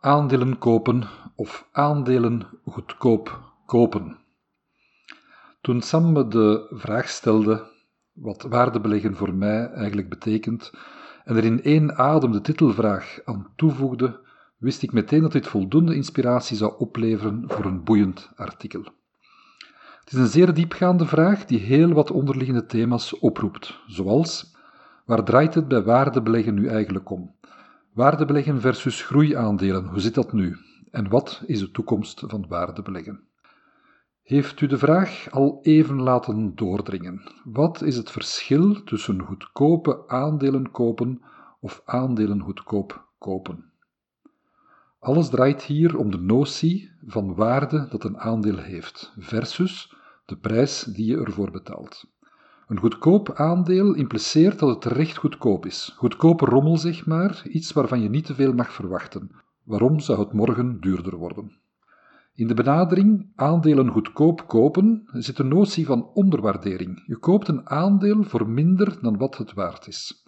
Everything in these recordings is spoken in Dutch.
aandelen kopen of aandelen goedkoop kopen. Toen Sam me de vraag stelde wat waardebeleggen voor mij eigenlijk betekent en er in één adem de titelvraag aan toevoegde, wist ik meteen dat dit voldoende inspiratie zou opleveren voor een boeiend artikel. Het is een zeer diepgaande vraag die heel wat onderliggende thema's oproept, zoals waar draait het bij waardebeleggen nu eigenlijk om? Waardebeleggen versus groeiaandelen, hoe zit dat nu? En wat is de toekomst van waardebeleggen? Heeft u de vraag al even laten doordringen? Wat is het verschil tussen goedkope aandelen kopen of aandelen goedkoop kopen? Alles draait hier om de notie van waarde dat een aandeel heeft versus de prijs die je ervoor betaalt. Een goedkoop aandeel impliceert dat het terecht goedkoop is. Goedkope rommel, zeg maar, iets waarvan je niet te veel mag verwachten. Waarom zou het morgen duurder worden? In de benadering aandelen goedkoop kopen zit de notie van onderwaardering. Je koopt een aandeel voor minder dan wat het waard is.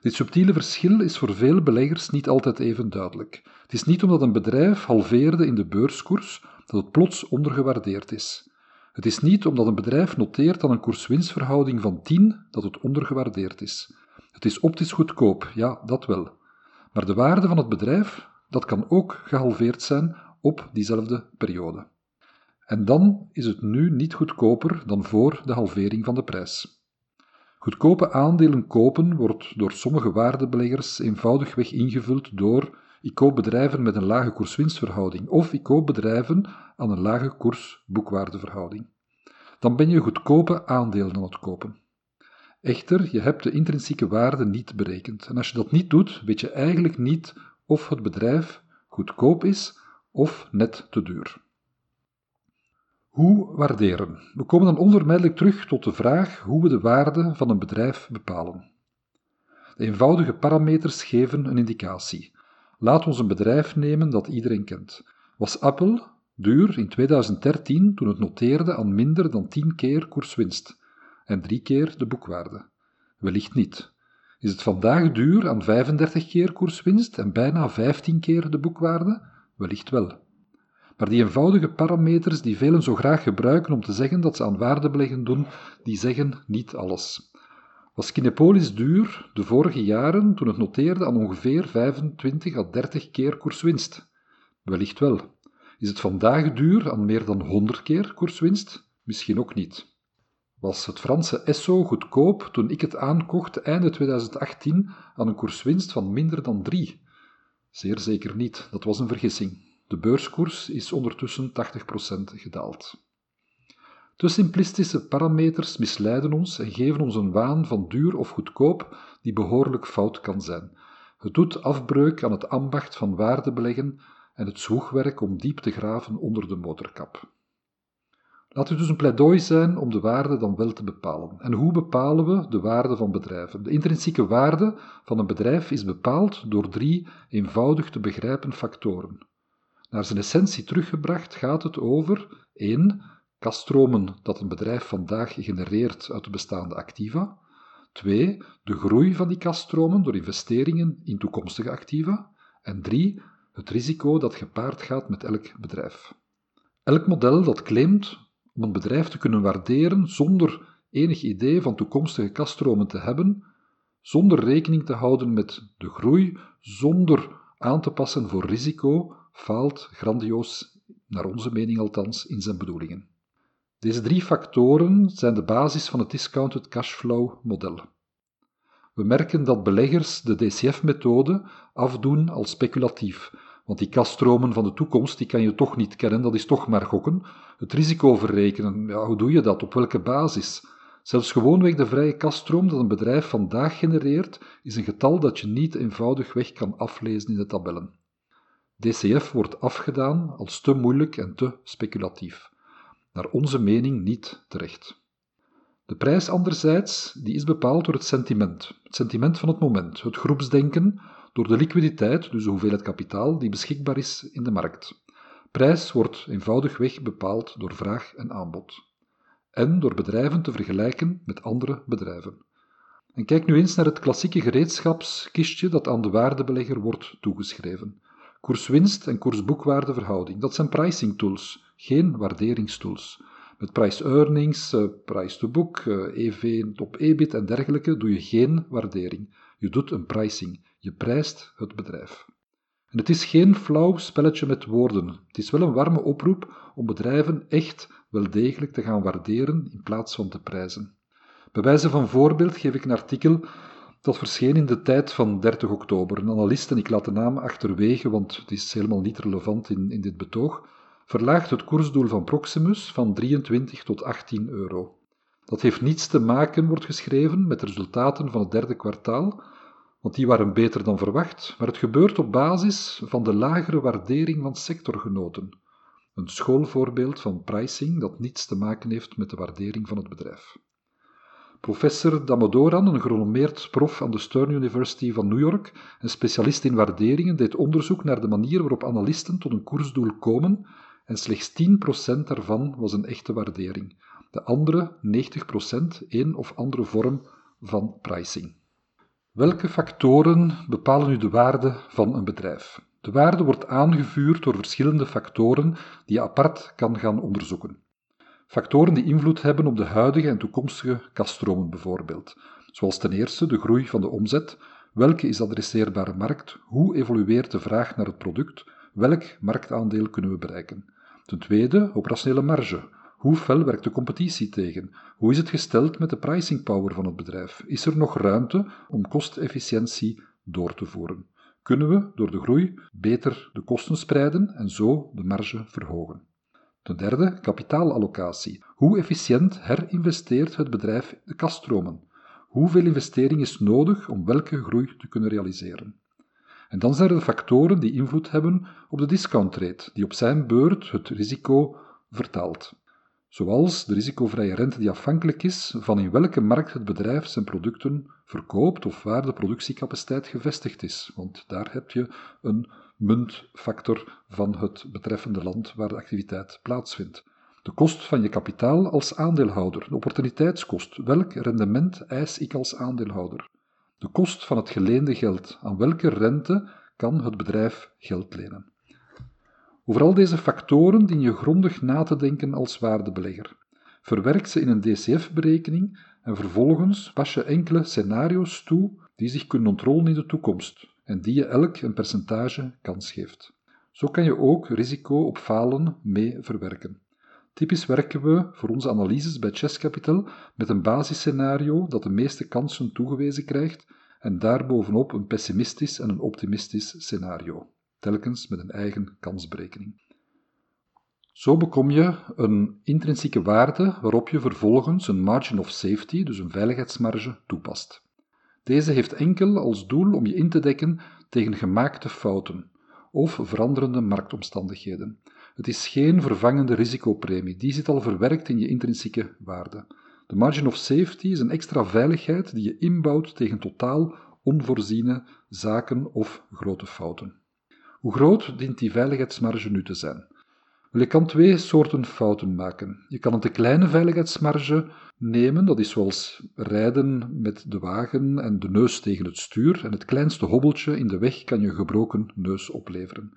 Dit subtiele verschil is voor veel beleggers niet altijd even duidelijk. Het is niet omdat een bedrijf halveerde in de beurskoers dat het plots ondergewaardeerd is. Het is niet omdat een bedrijf noteert aan een koers-winstverhouding van 10 dat het ondergewaardeerd is. Het is optisch goedkoop, ja, dat wel. Maar de waarde van het bedrijf, dat kan ook gehalveerd zijn op diezelfde periode. En dan is het nu niet goedkoper dan voor de halvering van de prijs. Goedkope aandelen kopen wordt door sommige waardebeleggers eenvoudigweg ingevuld door ik koop bedrijven met een lage koers-winstverhouding of ik koop bedrijven aan een lage koers-boekwaardeverhouding. Dan ben je goedkope aandelen aan het kopen. Echter, je hebt de intrinsieke waarde niet berekend. En als je dat niet doet, weet je eigenlijk niet of het bedrijf goedkoop is of net te duur. Hoe waarderen? We komen dan onvermijdelijk terug tot de vraag hoe we de waarde van een bedrijf bepalen. De eenvoudige parameters geven een indicatie. Laat ons een bedrijf nemen dat iedereen kent. Was Apple duur in 2013 toen het noteerde aan minder dan 10 keer koerswinst en 3 keer de boekwaarde? Wellicht niet. Is het vandaag duur aan 35 keer koerswinst en bijna 15 keer de boekwaarde? Wellicht wel. Maar die eenvoudige parameters die velen zo graag gebruiken om te zeggen dat ze aan waardebeleggen doen, die zeggen niet alles. Was Kinepolis duur de vorige jaren toen het noteerde aan ongeveer 25 à 30 keer koerswinst? Wellicht wel. Is het vandaag duur aan meer dan 100 keer koerswinst? Misschien ook niet. Was het Franse Esso goedkoop toen ik het aankocht einde 2018 aan een koerswinst van minder dan 3? Zeer zeker niet, dat was een vergissing. De beurskoers is ondertussen 80% gedaald. Te simplistische parameters misleiden ons en geven ons een waan van duur of goedkoop die behoorlijk fout kan zijn. Het doet afbreuk aan het ambacht van waardebeleggen en het zwoegwerk om diep te graven onder de motorkap. Laat het dus een pleidooi zijn om de waarde dan wel te bepalen. En hoe bepalen we de waarde van bedrijven? De intrinsieke waarde van een bedrijf is bepaald door drie eenvoudig te begrijpen factoren. Naar zijn essentie teruggebracht gaat het over 1 kaststromen dat een bedrijf vandaag genereert uit de bestaande activa. 2. De groei van die kaststromen door investeringen in toekomstige activa. En 3. Het risico dat gepaard gaat met elk bedrijf. Elk model dat claimt om een bedrijf te kunnen waarderen zonder enig idee van toekomstige kaststromen te hebben, zonder rekening te houden met de groei, zonder aan te passen voor risico, faalt grandioos, naar onze mening althans, in zijn bedoelingen. Deze drie factoren zijn de basis van het discounted cashflow model. We merken dat beleggers de DCF-methode afdoen als speculatief, want die kaststromen van de toekomst die kan je toch niet kennen, dat is toch maar gokken. Het risico verrekenen, ja, hoe doe je dat? Op welke basis? Zelfs gewoonweg de vrije kaststroom dat een bedrijf vandaag genereert, is een getal dat je niet eenvoudigweg kan aflezen in de tabellen. DCF wordt afgedaan als te moeilijk en te speculatief. Naar onze mening niet terecht. De prijs anderzijds die is bepaald door het sentiment, het sentiment van het moment, het groepsdenken, door de liquiditeit, dus de hoeveelheid kapitaal die beschikbaar is in de markt. Prijs wordt eenvoudigweg bepaald door vraag en aanbod. En door bedrijven te vergelijken met andere bedrijven. En kijk nu eens naar het klassieke gereedschapskistje dat aan de waardebelegger wordt toegeschreven. Koerswinst en koersboekwaardeverhouding, dat zijn pricing tools, geen waarderingstools. Met price earnings, eh, price to book, EV eh, e op EBIT en dergelijke doe je geen waardering. Je doet een pricing. Je prijst het bedrijf. En het is geen flauw spelletje met woorden. Het is wel een warme oproep om bedrijven echt wel degelijk te gaan waarderen in plaats van te prijzen. Bij wijze van voorbeeld geef ik een artikel dat verscheen in de tijd van 30 oktober. Een analist, en ik laat de naam achterwege, want het is helemaal niet relevant in, in dit betoog, verlaagt het koersdoel van Proximus van 23 tot 18 euro. Dat heeft niets te maken, wordt geschreven, met de resultaten van het derde kwartaal, want die waren beter dan verwacht, maar het gebeurt op basis van de lagere waardering van sectorgenoten. Een schoolvoorbeeld van pricing dat niets te maken heeft met de waardering van het bedrijf. Professor Damodoran, een gerenommeerd prof aan de Stern University van New York en specialist in waarderingen, deed onderzoek naar de manier waarop analisten tot een koersdoel komen en slechts 10% daarvan was een echte waardering. De andere 90% een of andere vorm van pricing. Welke factoren bepalen nu de waarde van een bedrijf? De waarde wordt aangevuurd door verschillende factoren die je apart kan gaan onderzoeken. Factoren die invloed hebben op de huidige en toekomstige kaststromen bijvoorbeeld, zoals ten eerste de groei van de omzet, welke is adresseerbare markt, hoe evolueert de vraag naar het product, welk marktaandeel kunnen we bereiken. Ten tweede, operationele marge. Hoe fel werkt de competitie tegen? Hoe is het gesteld met de pricing power van het bedrijf? Is er nog ruimte om kostefficiëntie door te voeren? Kunnen we door de groei beter de kosten spreiden en zo de marge verhogen? Ten derde, kapitaalallocatie. Hoe efficiënt herinvesteert het bedrijf de kaststromen? Hoeveel investering is nodig om welke groei te kunnen realiseren? En dan zijn er de factoren die invloed hebben op de discount rate, die op zijn beurt het risico vertaalt. Zoals de risicovrije rente die afhankelijk is van in welke markt het bedrijf zijn producten verkoopt of waar de productiecapaciteit gevestigd is. Want daar heb je een muntfactor van het betreffende land waar de activiteit plaatsvindt. De kost van je kapitaal als aandeelhouder, de opportuniteitskost. Welk rendement eis ik als aandeelhouder? De kost van het geleende geld. Aan welke rente kan het bedrijf geld lenen? Over al deze factoren dien je grondig na te denken als waardebelegger. Verwerk ze in een DCF-berekening en vervolgens pas je enkele scenario's toe die zich kunnen ontrollen in de toekomst en die je elk een percentage kans geeft. Zo kan je ook risico op falen mee verwerken. Typisch werken we voor onze analyses bij Chess Capital met een basisscenario dat de meeste kansen toegewezen krijgt en daarbovenop een pessimistisch en een optimistisch scenario, telkens met een eigen kansberekening. Zo bekom je een intrinsieke waarde waarop je vervolgens een margin of safety, dus een veiligheidsmarge, toepast. Deze heeft enkel als doel om je in te dekken tegen gemaakte fouten of veranderende marktomstandigheden. Het is geen vervangende risicopremie, die zit al verwerkt in je intrinsieke waarde. De margin of safety is een extra veiligheid die je inbouwt tegen totaal onvoorziene zaken of grote fouten. Hoe groot dient die veiligheidsmarge nu te zijn? je kan twee soorten fouten maken. Je kan een te kleine veiligheidsmarge nemen, dat is zoals rijden met de wagen en de neus tegen het stuur, en het kleinste hobbeltje in de weg kan je gebroken neus opleveren.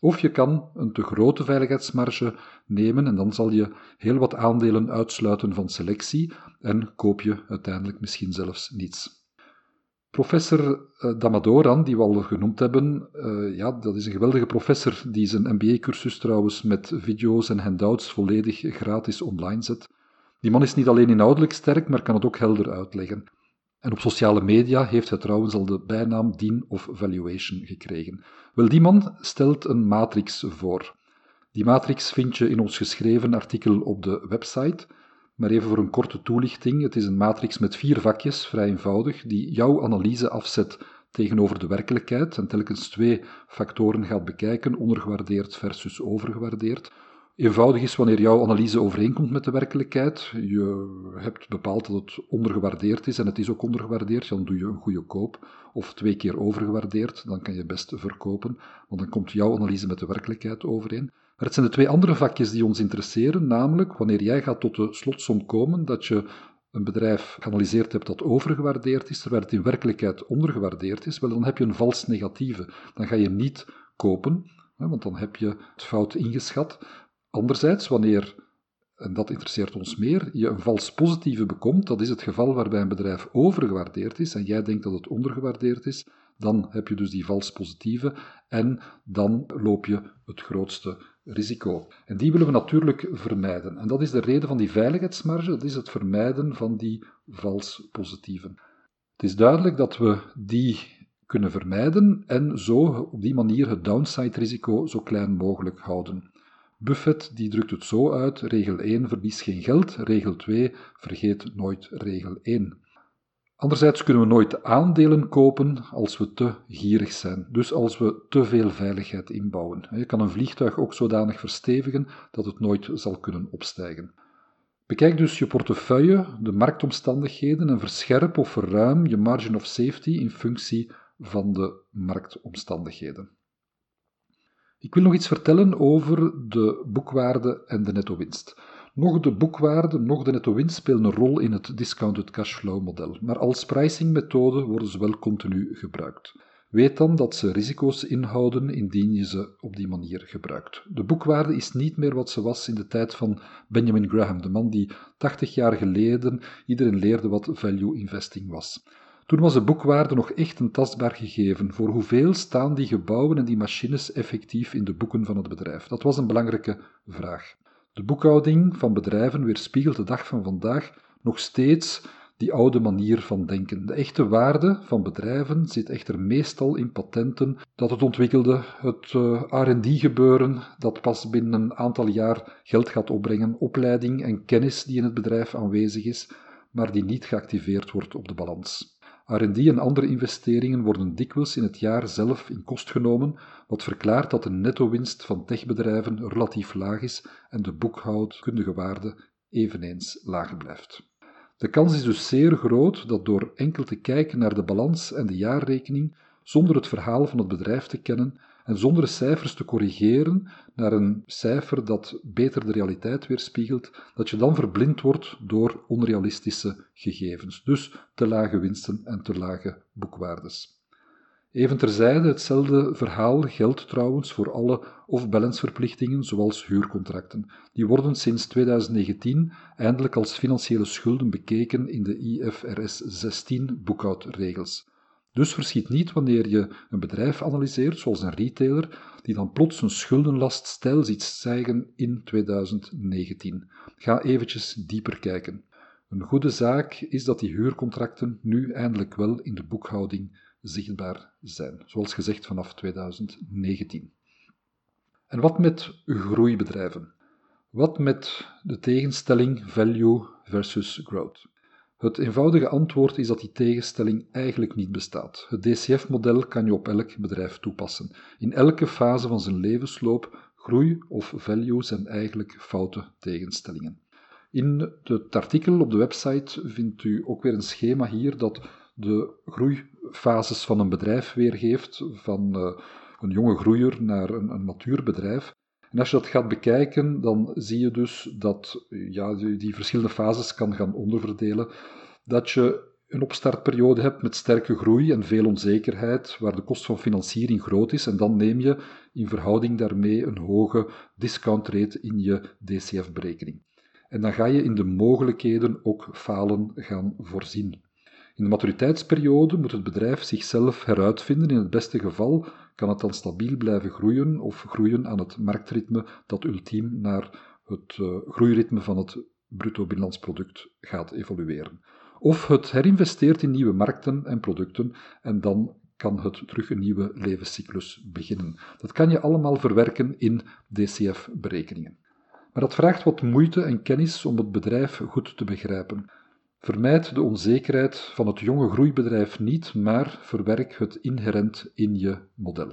Of je kan een te grote veiligheidsmarge nemen en dan zal je heel wat aandelen uitsluiten van selectie en koop je uiteindelijk misschien zelfs niets. Professor eh, Damadoran, die we al genoemd hebben, uh, ja, dat is een geweldige professor die zijn MBA-cursus trouwens met video's en handouts volledig gratis online zet. Die man is niet alleen inhoudelijk sterk, maar kan het ook helder uitleggen. En op sociale media heeft hij trouwens al de bijnaam Dean of Valuation gekregen. Wel, die man stelt een matrix voor. Die matrix vind je in ons geschreven artikel op de website. Maar even voor een korte toelichting. Het is een matrix met vier vakjes, vrij eenvoudig, die jouw analyse afzet tegenover de werkelijkheid en telkens twee factoren gaat bekijken, ondergewaardeerd versus overgewaardeerd. Eenvoudig is wanneer jouw analyse overeenkomt met de werkelijkheid. Je hebt bepaald dat het ondergewaardeerd is en het is ook ondergewaardeerd, dan doe je een goede koop. Of twee keer overgewaardeerd, dan kan je best verkopen, want dan komt jouw analyse met de werkelijkheid overeen. Maar het zijn de twee andere vakjes die ons interesseren, namelijk wanneer jij gaat tot de slotsom komen dat je een bedrijf geanalyseerd hebt dat overgewaardeerd is, terwijl het in werkelijkheid ondergewaardeerd is, wel dan heb je een vals negatieve. Dan ga je niet kopen, want dan heb je het fout ingeschat. Anderzijds, wanneer, en dat interesseert ons meer, je een vals positieve bekomt, dat is het geval waarbij een bedrijf overgewaardeerd is en jij denkt dat het ondergewaardeerd is, dan heb je dus die vals positieve en dan loop je het grootste risico. En die willen we natuurlijk vermijden. En dat is de reden van die veiligheidsmarge, dat is het vermijden van die vals positieven. Het is duidelijk dat we die kunnen vermijden en zo op die manier het downside risico zo klein mogelijk houden. Buffett die drukt het zo uit: regel 1 verlies geen geld, regel 2 vergeet nooit regel 1. Anderzijds kunnen we nooit aandelen kopen als we te gierig zijn, dus als we te veel veiligheid inbouwen. Je kan een vliegtuig ook zodanig verstevigen dat het nooit zal kunnen opstijgen. Bekijk dus je portefeuille, de marktomstandigheden en verscherp of verruim je margin of safety in functie van de marktomstandigheden. Ik wil nog iets vertellen over de boekwaarde en de netto-winst. Nog de boekwaarde, nog de netto-winst spelen een rol in het discounted cashflow model, maar als pricingmethode worden ze wel continu gebruikt. Weet dan dat ze risico's inhouden indien je ze op die manier gebruikt. De boekwaarde is niet meer wat ze was in de tijd van Benjamin Graham, de man die 80 jaar geleden iedereen leerde wat value investing was. Toen was de boekwaarde nog echt een tastbaar gegeven. Voor hoeveel staan die gebouwen en die machines effectief in de boeken van het bedrijf? Dat was een belangrijke vraag. De boekhouding van bedrijven weerspiegelt de dag van vandaag nog steeds die oude manier van denken. De echte waarde van bedrijven zit echter meestal in patenten dat het ontwikkelde, het eh, RD-gebeuren dat pas binnen een aantal jaar geld gaat opbrengen, opleiding en kennis die in het bedrijf aanwezig is, maar die niet geactiveerd wordt op de balans. R&D en andere investeringen worden dikwijls in het jaar zelf in kost genomen, wat verklaart dat de netto-winst van techbedrijven relatief laag is en de boekhoudkundige waarde eveneens laag blijft. De kans is dus zeer groot dat door enkel te kijken naar de balans en de jaarrekening, zonder het verhaal van het bedrijf te kennen, en zonder de cijfers te corrigeren naar een cijfer dat beter de realiteit weerspiegelt, dat je dan verblind wordt door onrealistische gegevens, dus te lage winsten en te lage boekwaardes. Even terzijde, hetzelfde verhaal geldt trouwens voor alle off-balance verplichtingen, zoals huurcontracten. Die worden sinds 2019 eindelijk als financiële schulden bekeken in de IFRS 16 boekhoudregels. Dus verschiet niet wanneer je een bedrijf analyseert, zoals een retailer, die dan plots een schuldenlast stijl ziet stijgen in 2019. Ga eventjes dieper kijken. Een goede zaak is dat die huurcontracten nu eindelijk wel in de boekhouding zichtbaar zijn, zoals gezegd vanaf 2019. En wat met groeibedrijven? Wat met de tegenstelling value versus growth? Het eenvoudige antwoord is dat die tegenstelling eigenlijk niet bestaat. Het DCF-model kan je op elk bedrijf toepassen. In elke fase van zijn levensloop, groei of value zijn eigenlijk foute tegenstellingen. In het artikel op de website vindt u ook weer een schema hier dat de groeifases van een bedrijf weergeeft, van uh, een jonge groeier naar een, een matuur bedrijf. En als je dat gaat bekijken, dan zie je dus dat ja, die, verschillende fases kan gaan onderverdelen. Dat je een opstartperiode hebt met sterke groei en veel onzekerheid, waar de kost van financiering groot is, en dan neem je in verhouding daarmee een hoge discount rate in je DCF-berekening. En dan ga je in de mogelijkheden ook falen gaan voorzien. In de maturiteitsperiode moet het bedrijf zichzelf heruitvinden. In het beste geval kan het dan stabiel blijven groeien of groeien aan het marktritme dat ultiem naar het uh, groeiritme van het bruto binnenlands product gaat evolueren. Of het herinvesteert in nieuwe markten en producten en dan kan het terug een nieuwe levenscyclus beginnen. Dat kan je allemaal verwerken in DCF-berekeningen. Maar dat vraagt wat moeite en kennis om het bedrijf goed te begrijpen. Vermijd de onzekerheid van het jonge groeibedrijf niet, maar verwerk het inherent in je model.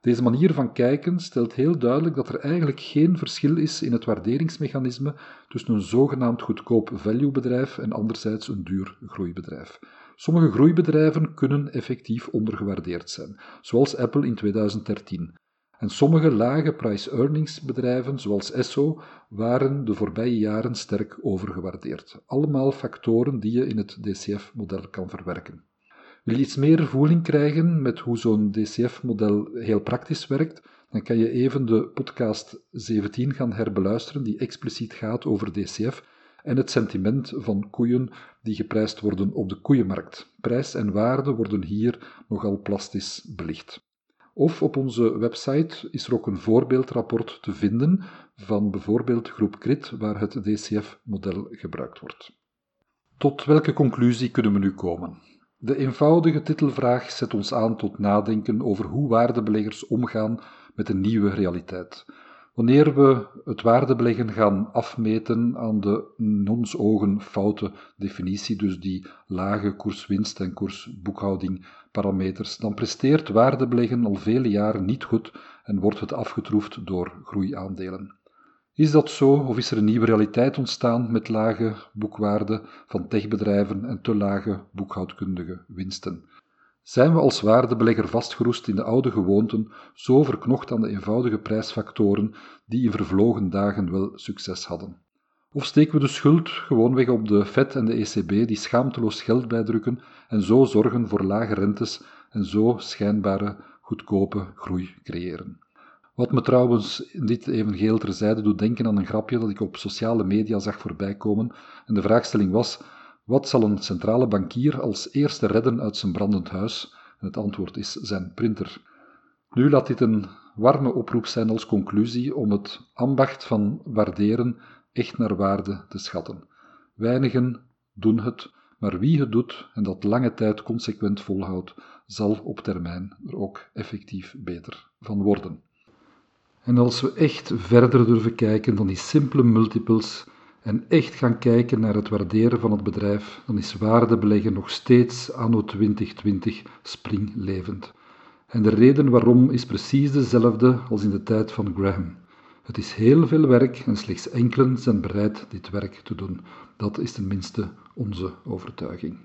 Deze manier van kijken stelt heel duidelijk dat er eigenlijk geen verschil is in het waarderingsmechanisme tussen een zogenaamd goedkoop value-bedrijf en anderzijds een duur groeibedrijf. Sommige groeibedrijven kunnen effectief ondergewaardeerd zijn, zoals Apple in 2013. En sommige lage price-earnings bedrijven, zoals Esso, waren de voorbije jaren sterk overgewaardeerd. Allemaal factoren die je in het DCF-model kan verwerken. Wil je iets meer voeling krijgen met hoe zo'n DCF-model heel praktisch werkt, dan kan je even de podcast 17 gaan herbeluisteren, die expliciet gaat over DCF en het sentiment van koeien die geprijsd worden op de koeienmarkt. Prijs en waarde worden hier nogal plastisch belicht. Of op onze website is er ook een voorbeeldrapport te vinden van bijvoorbeeld groep CRIT, waar het DCF-model gebruikt wordt. Tot welke conclusie kunnen we nu komen? De eenvoudige titelvraag zet ons aan tot nadenken over hoe waardebeleggers omgaan met een nieuwe realiteit. Wanneer we het waardebeleggen gaan afmeten aan de in ogen foute definitie, dus die lage koerswinst en koersboekhouding parameters, dan presteert waardebeleggen al vele jaren niet goed en wordt het afgetroefd door groeiaandelen. Is dat zo of is er een nieuwe realiteit ontstaan met lage boekwaarden van techbedrijven en te lage boekhoudkundige winsten? Zijn we als waardebelegger vastgeroest in de oude gewoonten, zo verknocht aan de eenvoudige prijsfactoren die in vervlogen dagen wel succes hadden? Of steken we de schuld gewoonweg op de FED en de ECB die schaamteloos geld bijdrukken en zo zorgen voor lage rentes en zo schijnbare goedkope groei creëren? Wat me trouwens dit even geheel terzijde doet denken aan een grapje dat ik op sociale media zag voorbijkomen en de vraagstelling was wat zal een centrale bankier als eerste redden uit zijn brandend huis? Het antwoord is zijn printer. Nu laat dit een warme oproep zijn als conclusie om het ambacht van waarderen echt naar waarde te schatten. Weinigen doen het, maar wie het doet en dat lange tijd consequent volhoudt, zal op termijn er ook effectief beter van worden. En als we echt verder durven kijken dan die simpele multiples en echt gaan kijken naar het waarderen van het bedrijf, dan is waardebeleggen nog steeds anno 2020 springlevend. En de reden waarom is precies dezelfde als in de tijd van Graham. Het is heel veel werk en slechts enkelen zijn bereid dit werk te doen. Dat is tenminste onze overtuiging.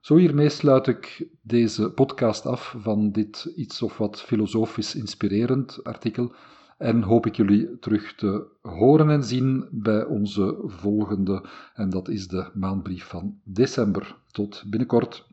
Zo hiermee sluit ik deze podcast af van dit iets of wat filosofisch inspirerend artikel en hoop ik jullie terug te horen en zien bij onze volgende, en dat is de maandbrief van december. Tot binnenkort.